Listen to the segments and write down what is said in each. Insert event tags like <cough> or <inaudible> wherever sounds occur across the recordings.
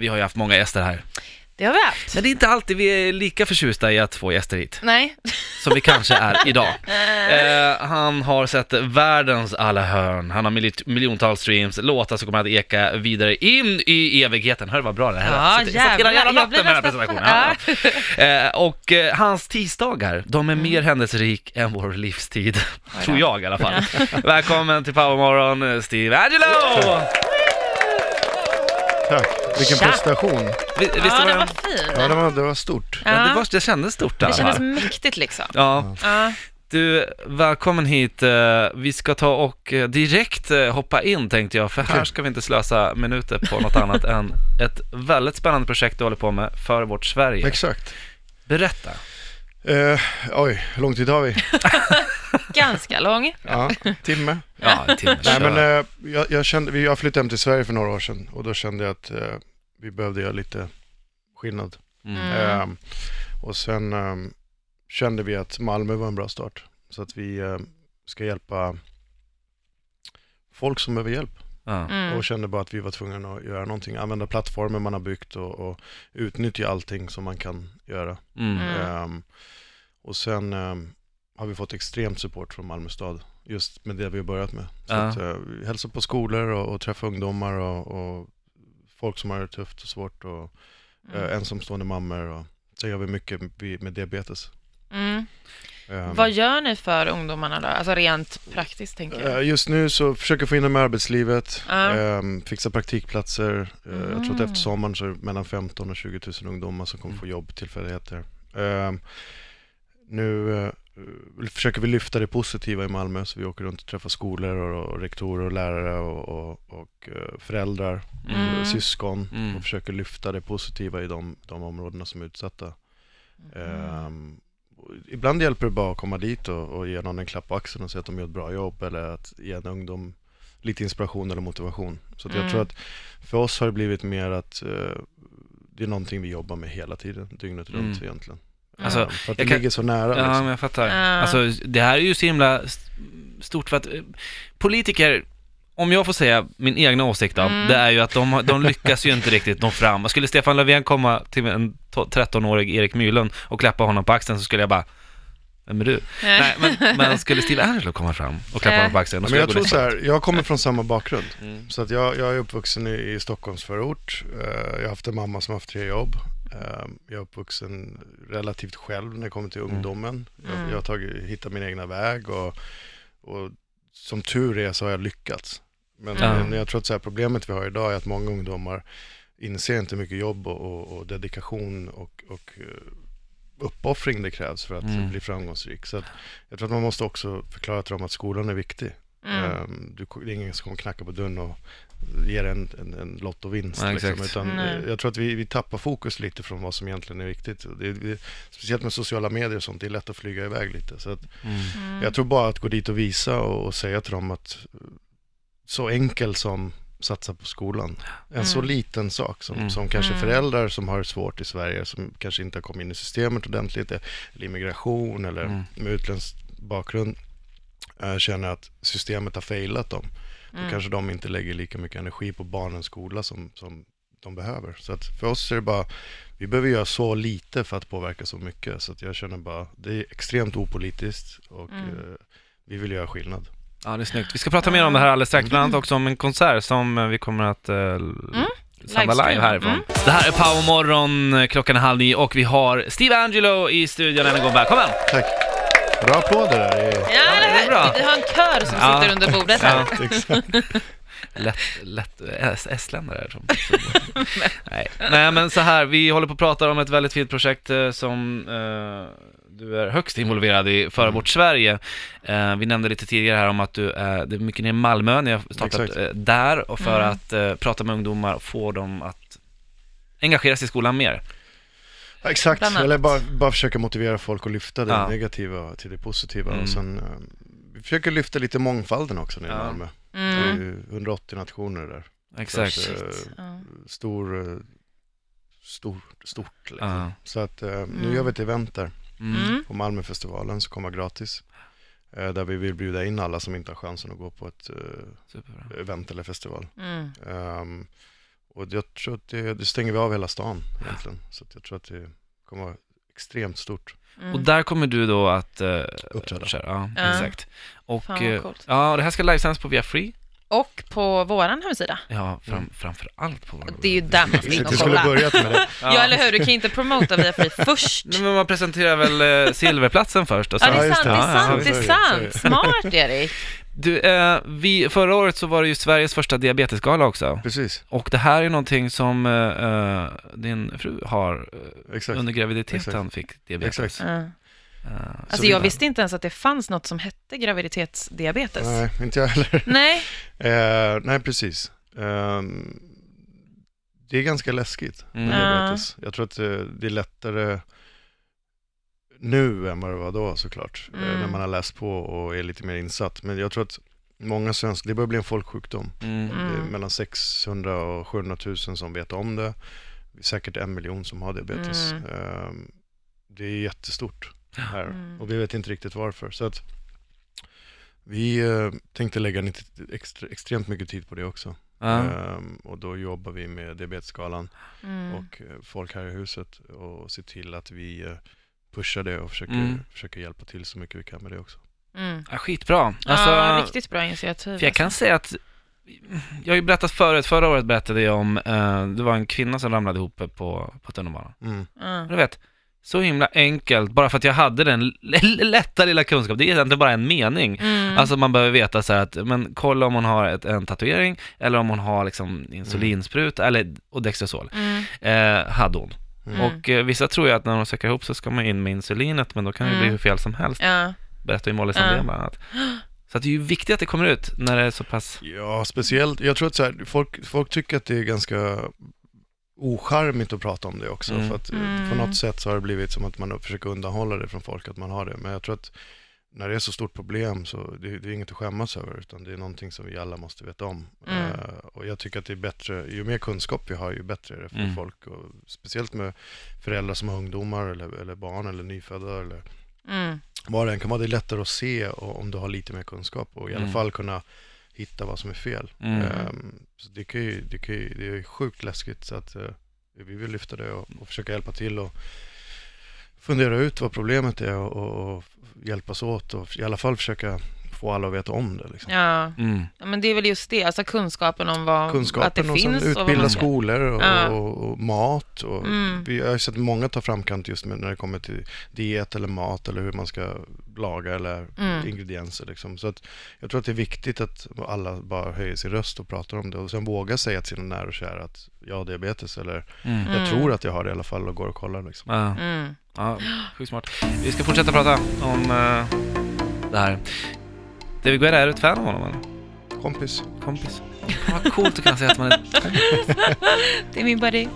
Vi har ju haft många gäster här. Det har vi haft. Men det är inte alltid vi är lika förtjusta i att få gäster hit, Nej. som vi kanske är idag. <laughs> Eh, han har sett världens alla hörn, han har mil- miljontals streams, låtar som kommer att eka vidare in i evigheten. Hör vad bra det här Ja, lät. Jag satt hela jävla jävlar. Jag natten med den här presentationen. Ja. Eh, och eh, hans tisdagar, de är mer händelserik än vår livstid. Tror jag i alla fall. <laughs> Välkommen till Powermorgon, eh, Steve Angelo! Tack. Vilken Tja. prestation. Vi- Visst Ja, var det det? var fin. Ja, det var, det var stort. Ja, det, var, det kändes stort Det kändes mäktigt liksom. Ja, Ja. du, välkommen hit. Eh, Vi ska ta och eh, direkt eh, hoppa in tänkte jag, för här ska vi inte slösa minuter på något annat <laughs> än ett väldigt spännande projekt du håller på med för vårt Sverige. Exakt. Berätta. Eh, oj, hur lång tid har vi? <laughs> Ganska lång. Ja, timme. Ja, en timme. <laughs> Nej, men eh, jag, jag kände, vi- jag flyttade hem till Sverige för några år sedan och då kände jag att eh, vi behövde göra lite skillnad. Eh, och sen eh, kände vi att Malmö var en bra start. Så att vi eh, ska hjälpa folk som behöver hjälp. Mm. Och kände bara att vi var tvungna att göra någonting. Använda plattformen man har byggt och, och utnyttja allting som man kan göra. Mm. Ehm, och sen ehm, har vi fått extremt support från Malmö stad just med det vi har börjat med. Så Ja. att, uh, vi hälsar på skolor och, och träffa ungdomar och, och folk som har det tufft och svårt och Mm. eh, ensamstående mammor. Och, så gör vi mycket med, diabetes. Mm. Ehm, Vad gör ni för ungdomarna då? Alltså rent praktiskt tänker jag. eh, Just nu så försöker jag få in dem i arbetslivet, Ja. ehm, fixa praktikplatser. Eh, Jag tror att Mm. efter sommaren så är det mellan 15 och 20 000 ungdomar som kommer få jobbtillfälligheter. Ehm, nu eh, försöker vi lyfta det positiva i Malmö så vi åker runt och träffar skolor och, och rektorer och lärare och, och, och eh, föräldrar, Mm. och syskon Mm. och försöker lyfta det positiva i de, de områdena som är utsatta. Ehm, och ibland hjälper det bara att komma dit och, och ge någon en klapp på axeln och säga att de gör ett bra jobb eller att ge en ungdom lite inspiration eller motivation. Så jag Mm. tror att för oss har det blivit mer att eh, det är någonting vi jobbar med hela tiden, dygnet runt Mm. egentligen. Alltså, Ehm, för att det jag kan- ligger så nära. Ja, liksom. men jag fattar. Ja. Alltså, det här är ju så himla st- stort för att eh, politiker, om jag får säga min egna åsikt då, Mm. det är ju att de, de lyckas ju inte riktigt nå fram. Och Skulle Stefan Löfven komma till en to- 13-årig Erik Mylund och klappa honom på axeln så skulle jag bara, vem är du? Nej, men, men skulle Steve Angelo komma fram och klappa Ja. honom på axeln, Men jag gå tror så här, jag kommer från samma bakgrund. Mm. Så att jag, jag är uppvuxen i, i Stockholms förort. Eh, jag har haft en mamma som har haft tre jobb. Eh, jag är uppvuxen relativt själv när det kommer till Mm. ungdomen. Jag, Mm. jag har tagit, hittat min egna väg och, och som tur är så har jag lyckats. Men, Ja. men jag tror att så här, problemet vi har idag är att många ungdomar inser inte hur mycket jobb och, och, och dedikation och, och eh, uppoffring det krävs för att Mm. bli framgångsrik. Så att jag tror att man måste också förklara till dem att skolan är viktig. Mm. Ehm, Du, det är ingen som kommer knacka på dörren och ge dig en, en, en lottovinst. Ja, liksom, utan jag tror att vi, vi tappar fokus lite från vad som egentligen är viktigt. Det, det, speciellt med sociala medier och sånt, det är lätt att flyga iväg lite. Så att, Mm. Mm. Jag tror bara att gå dit och visa och, och säga till dem att så enkel som satsa på skolan. En så Mm. liten sak som, Mm. som kanske Mm. föräldrar som har det svårt i Sverige, som kanske inte har kommit in i systemet ordentligt, eller immigration eller Mm. med utländsk bakgrund, känner att systemet har failat dem. Då Mm. kanske de inte lägger lika mycket energi på barnens skola som, som de behöver. Så att för oss är det bara, vi behöver göra så lite för att påverka så mycket. Så att jag känner bara, det är extremt opolitiskt och Mm. eh, vi vill göra skillnad. Ja, det är snyggt. Vi ska prata mer om det här alldeles strax, bland annat också om en konsert som eh, vi kommer att uh, sända Livestream. live härifrån. Mm. Det här är Powermorgon, eh, klockan är halv nio och vi har Steve Angelo i studion än en gång. Välkommen! Tack! Bra applåder där. Det är- Ja, det är det bra. Vi har en kör som Ja. sitter under bordet här. Ja. Exakt. Lätt, lätt es- estländare som <laughs> Nej. Nej, men så här, vi håller på att prata om ett väldigt fint projekt eh, som eh, du är högst involverad i för Mm. vårt Sverige. Eh, vi nämnde lite tidigare här om att du är, det är mycket nere i Malmö, ni har startat Exakt. eh, där och för Mm. att eh, prata med ungdomar och få dem att engagera sig i skolan mer. Exakt, eller bara, bara försöka motivera folk att lyfta det Ja. negativa till det positiva. Mm. Och sen, eh, vi försöker lyfta lite mångfalden också nere i Ja. Malmö. Det är Mm. ju 180 nationer där. Exakt. Så eh, stor, eh, stor, stort liksom. Ja. Så att eh, nu Mm. gör vi ett event där Mm. Mm. på Malmöfestivalen som kommer gratis. Där vi vill bjuda in alla som inte har chansen att gå på ett event eller festival. Mm. Och jag tror att det, det stänger vi av hela stan egentligen. Så att jag tror att det kommer vara extremt stort. Mm. Och där kommer du då att uh, Uppträda. köra. Ja, Ja. exakt. Och Fan, vad eh, coolt. ja, och det här ska livesändas på Via Free. Och på våran hemsida. Ja, fram, Mm. framför allt på Det är ju där man ska in Vi och skulle kolla. börjat med det. Ja, eller hur? Du kan ju inte promota via Free först. Nej, men man presenterar väl eh, silverplatsen först och Ja, sen... det är just sant, det det. är Ja, ja, sant, det är sant. Smart, Erik. Du, eh, vi, förra året så var det ju Sveriges första diabetesgala också. Precis, Och det här är någonting som eh, eh, din fru har eh, exakt. under graviditeten Exakt. fick diabetes. Exakt. Ja. Eh, Alltså jag visste inte ens att det fanns något som hette graviditetsdiabetes. Nej, inte jag heller. <laughs> Nej. Eh, nej, precis. Ehm, det är ganska läskigt med Mm. diabetes. Jag tror att eh, det är lättare nu än vad det var då såklart. eh, Mm. när man har läst på och är lite mer insatt. Men jag tror att många svenskar, det börjar bli en folksjukdom. Mm. Det är Mm. mellan 600 och 700 000 som vet om det. Säkert en miljon som har diabetes. Mm. Ehm, det är jättestort här Mm. och vi vet inte riktigt varför. Så att vi eh, tänkte lägga lite extra, extremt mycket tid på det också. Ja. Ehm, och då jobbar vi med diabetesskalan Mm. och eh, folk här i huset och ser till att vi eh, pushar det och försöker, Mm. försöker hjälpa till så mycket vi kan med det också. Mm. Ja, skitbra. Alltså, ja, riktigt bra initiativ. För jag kan säga att, jag har ju berättat förut, förra året berättade jag om, eh, det var en kvinna som ramlade ihop på, på tunnelbanan. Mm. Ja. Du vet, så himla enkelt, bara för att jag hade den lätta lilla kunskap, det är egentligen bara en mening. Mm. Alltså man behöver veta så här att, men kolla om hon har ett, en tatuering, eller om hon har liksom insulinspruta, eller, och Dextrosol. Mm. Eh, hade hon. Mm. Och eh, vissa tror ju att när de söker ihop så ska man in med insulinet, men då kan det Mm. bli hur fel som helst. Ja. Berättar ju Molly Ja. Sandén bland annat. Så att det är ju viktigt att det kommer ut när det är så pass... Ja, speciellt. Jag tror att så här, folk, folk tycker att det är ganska ocharmigt att prata om det också. Mm. För att eh, Mm. på något sätt så har det blivit som att man försöker undanhålla det från folk att man har det. Men jag tror att när det är så stort problem så det, det är inget att skämmas över utan det är någonting som vi alla måste veta om. Mm. Eh, och jag tycker att det är bättre, ju mer kunskap vi har ju bättre är det för Mm. folk. Och speciellt med föräldrar som har ungdomar eller, eller barn eller nyfödda eller Mm. vad det än kan vara. Det är lättare att se och, om du har lite mer kunskap och i alla Mm. fall kunna hitta vad som är fel. Mm. Ehm, så det, kan ju, det, kan ju, det är sjukt läskigt så att eh, vi vill lyfta det och, och försöka hjälpa till och fundera ut vad problemet är och, och, och hjälpas åt och i alla fall försöka få alla att veta om det. Liksom. Ja. Mm. ja, men det är väl just det, alltså kunskapen om vad, att det Kunskapen och sen finns och vad utbilda man skolor och, Ja. och, och mat. Och Mm. Vi har ju sett många ta framkant just med när det kommer till diet eller mat eller hur man ska laga eller Mm. ingredienser. Liksom. Så att jag tror att det är viktigt att alla bara höjer sin röst och pratar om det och sen våga säga till sina nära och kära att jag har diabetes eller Mm. Mm. jag tror att jag har det i alla fall och går och kollar. Liksom. Ja, Mm. ja, sjukt smart. Vi ska fortsätta prata om eh, det här. David Guetta, är du ett fan av honom eller? Kompis. Kompis? Fan, Vad coolt att kunna säga att man är <laughs> Det är min buddy.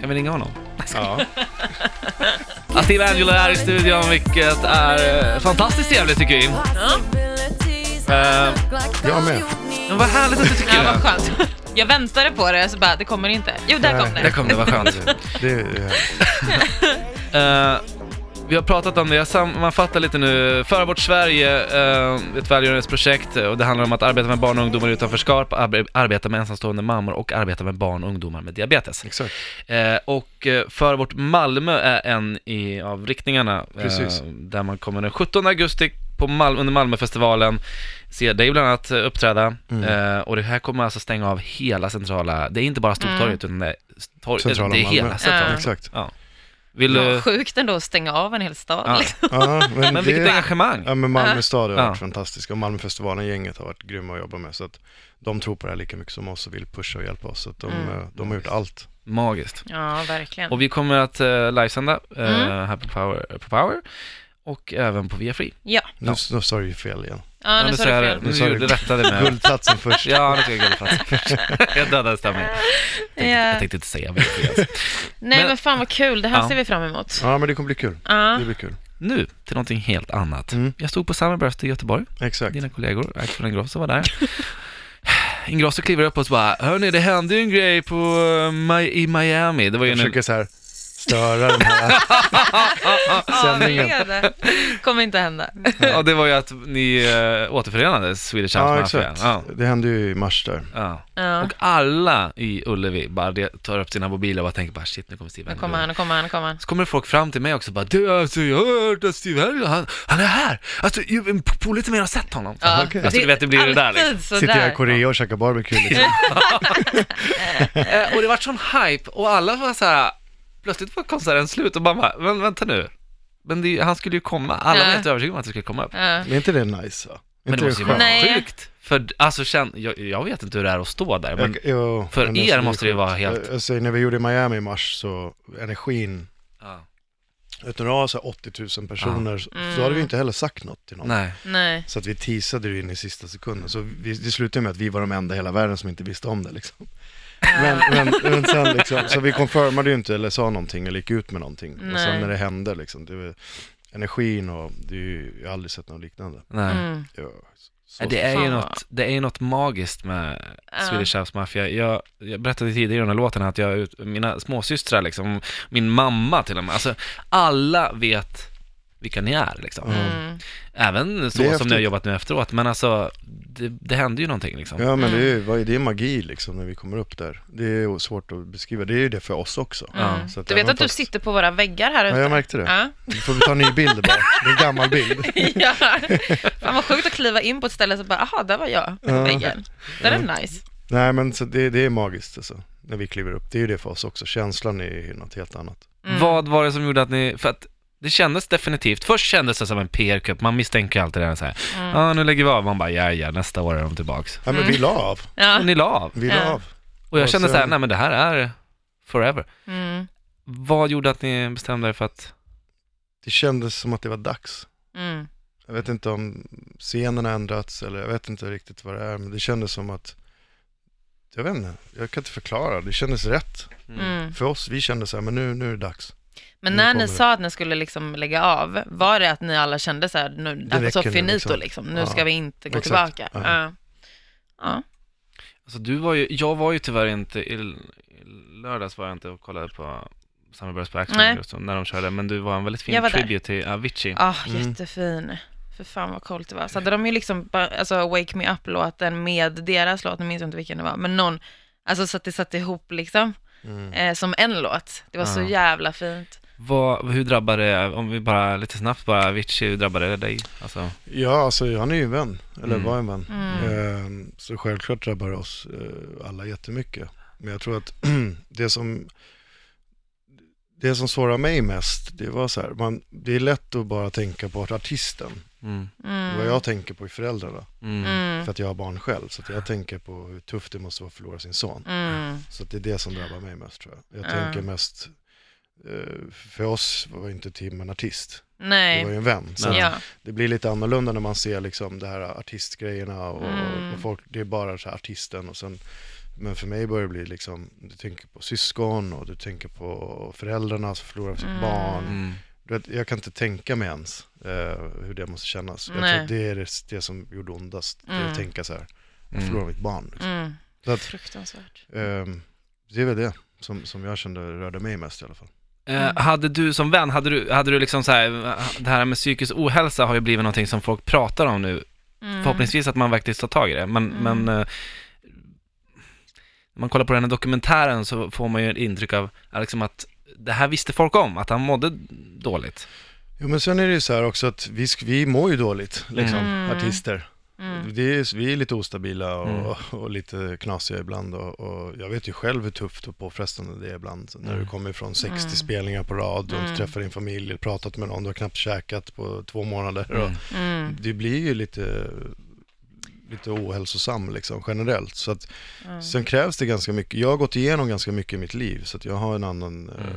Kan vi ringa honom? Ja. Ja, Steve Angelo är i studion, vilket är eh, fantastiskt trevligt tycker vi. Eh, Jag med. men vad härligt att du tycker Ja, vad det. skönt. Jag väntade på det, så bara, det kommer inte. Jo, där kom det. Där kom det, vad skönt. Det är, <laughs> Eh, vi har pratat om det, jag sammanfattar lite nu. Föra bort Sverige, uh, ett välgörenhetsprojekt och det handlar om att arbeta med barn och ungdomar i utanförskap, arbe- arbeta med ensamstående mammor och arbeta med barn och ungdomar med diabetes. exakt. Eh, och uh, Föra bort Malmö är en i, av riktningarna, eh, Precis. där man kommer den 17 augusti på Mal- under Malmöfestivalen se dig bland annat eh, uppträda. Mm. Eh, och det här kommer alltså stänga av hela centrala, det är inte bara Stortorget utan det är, Centrala det är Malmö. hela centrala. Ja. Exakt. Vill du... Ja, sjukt ändå att stänga av en hel stad. Ja. Liksom. Ja, men Men vilket det, engagemang! ja, men Malmö stad har Ja. varit fantastiska och Malmöfestivalen-gänget har varit grymma att jobba med. Så att de tror på det här lika mycket som oss och vill pusha och hjälpa oss. Så att de, Mm. eh, de har gjort allt. Magiskt. Ja, verkligen. Och vi kommer att uh, livesända uh, Mm. här på Power, på Power och även på Via Free. Ja, Nu, nu sa du ju fel igen. Ja nu sa du jag fel. det. Nu Nu du- rättade med... <laughs> Guldplatsen först. Ja, nu ska jag guldplats <laughs> först. Jag dödade stämningen. Jag tänkte, Ja. jag tänkte inte säga alltså. Nej, Men- men fan vad kul. Det här Ja. ser vi fram emot. Ja, men det kommer bli kul. Ja. Det blir kul. Nu till någonting helt annat. Mm. Jag stod på Summerburst i Göteborg. Exakt. Dina kollegor, Axel Ingrosso var där. Ingrosso kliver upp och så bara, hörni det hände ju en grej på, Mi- i Miami. Det var ju Jag en... försöker så här störa den här <laughs> sändningen. Ja, det kommer inte hända. Ja, det var ju att ni äh, återförenades, Swedish Ja, House Mafia. exakt. Ja. Det hände ju i mars där. Ja. Ja. Och alla i Ullevi bara det, tar upp sina mobiler och bara tänker bara shit, nu kommer Steve Nu kommer han, nu kommer han, nu kommer han. Så kommer folk fram till mig också bara du alltså jag har hört att Steve Harris, han, han är här! Alltså ju- en polare till mig har sett honom. Ja, Okej. Alltså, du vet, det blir det där, alltid liksom. Sitter jag i. Korea och käkar barbecue liksom. <laughs> Eh, och det var sån hype och alla var så här. Plötsligt var konserten slut och man bara, men vänta nu. Men det, han skulle ju komma, alla Ja. var helt övertygade om att det skulle komma upp. Ja. Men är inte det nice va? Är Men inte det måste ju vara sjukt. För alltså känn, jag, jag vet inte hur det är att stå där, men Jag- jo, för men er måste det ju vara helt- Jag, jag säger, när vi gjorde Miami i mars så energin, ja. utan att ha så här 80 000 personer, så- Mm. så hade vi inte heller sagt något till någon. nej. Nej. Så att vi teasade det in i sista sekunden. Så vi, det slutade med att vi var de enda i hela världen som inte visste om det liksom. Men, men, men sen liksom, så vi confirmade ju inte eller sa någonting eller gick ut med någonting. Och Nej. sen när det hände liksom, det var energin och det är ju, jag har aldrig sett något liknande. nej. Mm. Ja, så, Det är, ju något, det är ju något magiskt med Ja. Swedish House Mafia. Jag, jag berättade tidigare i den här låten att jag, mina småsystrar liksom, min mamma till och med, alltså alla vet vilka ni är liksom. Mm. Även så som ni har jobbat nu efteråt, men alltså det, det händer ju någonting liksom. Ja men det är, Mm. ju- vad är- det är magi liksom när vi kommer upp där. Det är svårt att beskriva, det är ju det för oss också. Ja. Mm. Så att Du vet att du fast- sitter på våra väggar här ute? Ja jag märkte det. Ja. Vi får ta en ny bild bara, det är en gammal bild. <laughs> ja. Fan vad sjukt att kliva in på ett ställe och så bara, aha, där var jag på Ja. väggen. Det är nice. Nej men så det, det är magiskt alltså, när vi kliver upp. Det är ju det för oss också, känslan är ju något helt annat. Mm. Vad var det som gjorde att ni, för att det kändes definitivt, först kändes det som en PR-kupp, man misstänker ju alltid det här så här. ja Mm. nu lägger vi av, man bara ja ja, nästa år är de tillbaks. Ja men vi la av, Ja. Och ni la av. vi la Ja. av. Och jag Och kände sen- så här, nej men det här är forever. Mm. Vad gjorde att ni bestämde er för att, Det kändes som att det var dags. Mm. Jag vet inte om scenen har ändrats eller jag vet inte riktigt vad det är, men det kändes som att, jag vet inte, jag kan inte förklara, det kändes rätt. Mm. För oss, vi kände så här, men nu, nu är det dags. Men när ni sa att ni skulle liksom lägga av, var det att ni alla kände så här, nu, Det alltså så finito liksom. liksom, nu Ja. ska vi inte gå Exakt. tillbaka? Ja. Ja. Ja. alltså du var ju, jag var ju tyvärr inte, i, i lördags var jag inte och kollade på Summer på Action just när de körde, men du var en väldigt fin där. tribute till Avicii. Ah, Mm. jättefin. För fan vad coolt det var. Så hade de ju liksom, alltså Wake Me Up-låten med deras låt, nu minns jag inte vilken det var, men någon, alltså så att det satt ihop liksom, Mm. eh, som en låt. Det var så Ja. jävla fint. Vad, hur drabbade det, om vi bara lite snabbt bara, Avicii, hur drabbade det dig? Alltså, Ja, alltså han är ju en vän, eller Mm. var en vän. Mm. Ehm, Så självklart drabbar det oss eh, alla jättemycket. Men jag tror att <clears throat> det som det som sårar mig mest, det var så här, man, det är lätt att bara tänka på artisten. mm, Mm. Vad jag tänker på är föräldrarna, mm, Mm. för att jag har barn själv. Så att jag tänker på hur tufft det måste vara att förlora sin son. Mm. Så att det är det som drabbar mig mest tror jag. Jag Ja. tänker mest, eh, för oss var inte Tim en artist, det var Nej. ju en vän. Så Ja. Det blir lite annorlunda när man ser liksom det här artistgrejerna och, Mm. och folk, det är bara så här artisten och sen men för mig börjar det bli liksom, du tänker på syskon och du tänker på föräldrarna som förlorar sitt Mm. barn. mm. Du vet, jag kan inte tänka mig ens eh, hur det måste kännas. Jag Nej. tror att det är det, det som gjorde ondast, det Mm. att tänka så här, jag Mm. förlorar mitt barn. Liksom. Mm. Så att, Fruktansvärt. ehm, det är väl det som, som jag kände rörde mig mest i alla fall. Eh, hade du som vän, hade du, hade du liksom så här, det här med psykisk ohälsa har ju blivit någonting som folk pratar om nu. Mm. Förhoppningsvis att man faktiskt tar tag i det, men, Mm. men eh, när man kollar på den här dokumentären så får man ju ett intryck av liksom att det här visste folk om, att han mådde dåligt. Jo men sen är det ju så här också att vi, vi mår ju dåligt, liksom, Mm. artister. Mm. Det är, vi är lite ostabila och, Mm. och lite knasiga ibland och, och jag vet ju själv hur tufft och påfrestande det är ibland. När Mm. du kommer från 60 Mm. spelningar på rad, du har Mm. inte träffat din familj, pratat med någon, du har knappt käkat på två månader. Och Mm. Mm. det blir ju lite, lite ohälsosam liksom, generellt. Så att, Mm. sen krävs det ganska mycket. Jag har gått igenom ganska mycket i mitt liv så att jag har en annan, eh, Mm.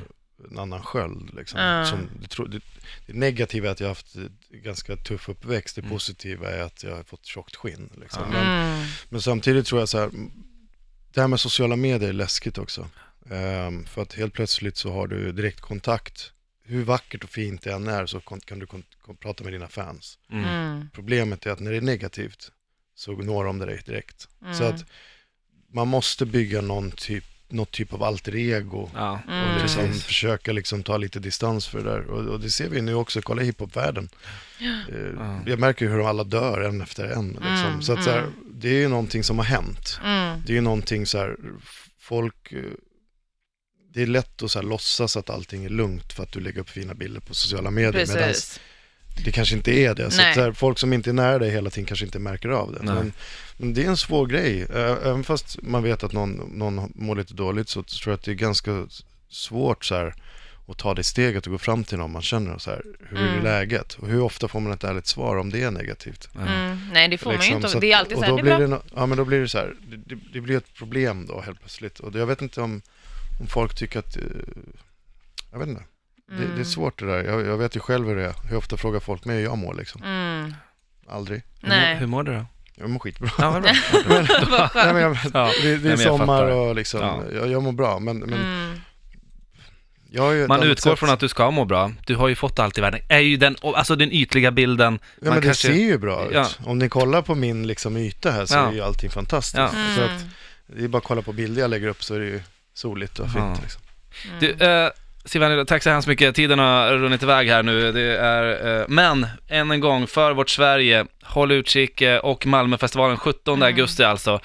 En annan sköld. Liksom, Ja. som, det, tro- det, det negativa är att jag har haft ganska tuff uppväxt. Det Mm. positiva är att jag har fått tjockt skinn. Liksom. Men, Mm. men samtidigt tror jag så här, det här med sociala medier är läskigt också. Ehm, för att helt plötsligt så har du direktkontakt. Hur vackert och fint det än är så kan du prata med dina fans. Mm. Mm. Problemet är att när det är negativt så når de dig direkt. Mm. Så att man måste bygga någon typ, något typ av alter ego. Ja, Mm. Och liksom precis. försöka liksom ta lite distans för det där. Och, och det ser vi nu också, kolla hiphopvärlden. Eh, Ja. Jag märker hur alla dör en efter en. Liksom. Mm, så att, så här, mm. det är ju någonting som har hänt. Mm. Det är ju någonting så här, folk... eh, Det är lätt att så här, låtsas att allting är lugnt för att du lägger upp fina bilder på sociala medier. Medan Precis. Det kanske inte är det. Så Nej. att, så här, folk som inte är nära dig hela tiden kanske inte märker av det. Men, men det är en svår grej. Även fast man vet att någon, någon mår lite dåligt så tror jag att det är ganska svårt så här, att ta det steget och gå fram till någon man känner och så här, hur är Mm. läget? Och hur ofta får man ett ärligt svar om det är negativt? Mm. Nej, det får man ju Liksom, inte. så att- Det är alltid och så här, då det är blir bra. det, no- Ja, men då blir det så här, det, det, det blir ett problem då helt plötsligt. Och jag vet inte om, om folk tycker att, eh, jag vet inte. Det, det är Mm. svårt det där. Jag, jag vet ju själv hur det är. Hur ofta frågar folk mig hur jag mår liksom. Mm. Aldrig. Hur mår- Nej. Hur mår du då? Jag mår skitbra. Ja, vad bra. <laughs> <laughs> Vad Nej, skönt. men jag, Ja. det, det är men sommar och liksom, Ja. jag, jag mår bra. Men, men Mm. jag har ju ett Man utgår sätt. från att du ska må bra. Du har ju fått allt i världen. Är ju den, alltså den ytliga bilden. Ja, man men det kanske- ser ju bra ut. Ja. Om ni kollar på min liksom, yta här så Ja. är ju allting fantastiskt. Ja. Så att, Mm. det är bara att kolla på bilder jag lägger upp så är det ju soligt och fint. Ja. Liksom. Du, eh, Sivan, tack så hemskt mycket. Tiden har runnit iväg här nu. Det är, eh, men, än en gång, för vårt Sverige, håll utkik eh, och Malmöfestivalen 17 Mm. augusti alltså.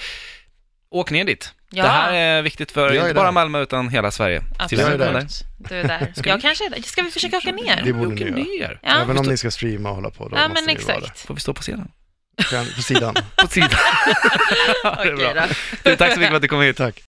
Åk ner dit. Ja. Det här är viktigt för är inte bara där. Malmö utan hela Sverige. Absolut. Jag är där. Du är där. Jag kanske är där. Ska vi försöka åka ner? Det borde ni göra. ner. Ja. Även om ni ska streama och hålla på, då Ja, måste men ni vara exakt. Får vi stå på scenen? där. På sidan. <laughs> På sidan. <laughs> ja, det är Okej bra. då. Du, tack så mycket för att du kom hit. Tack.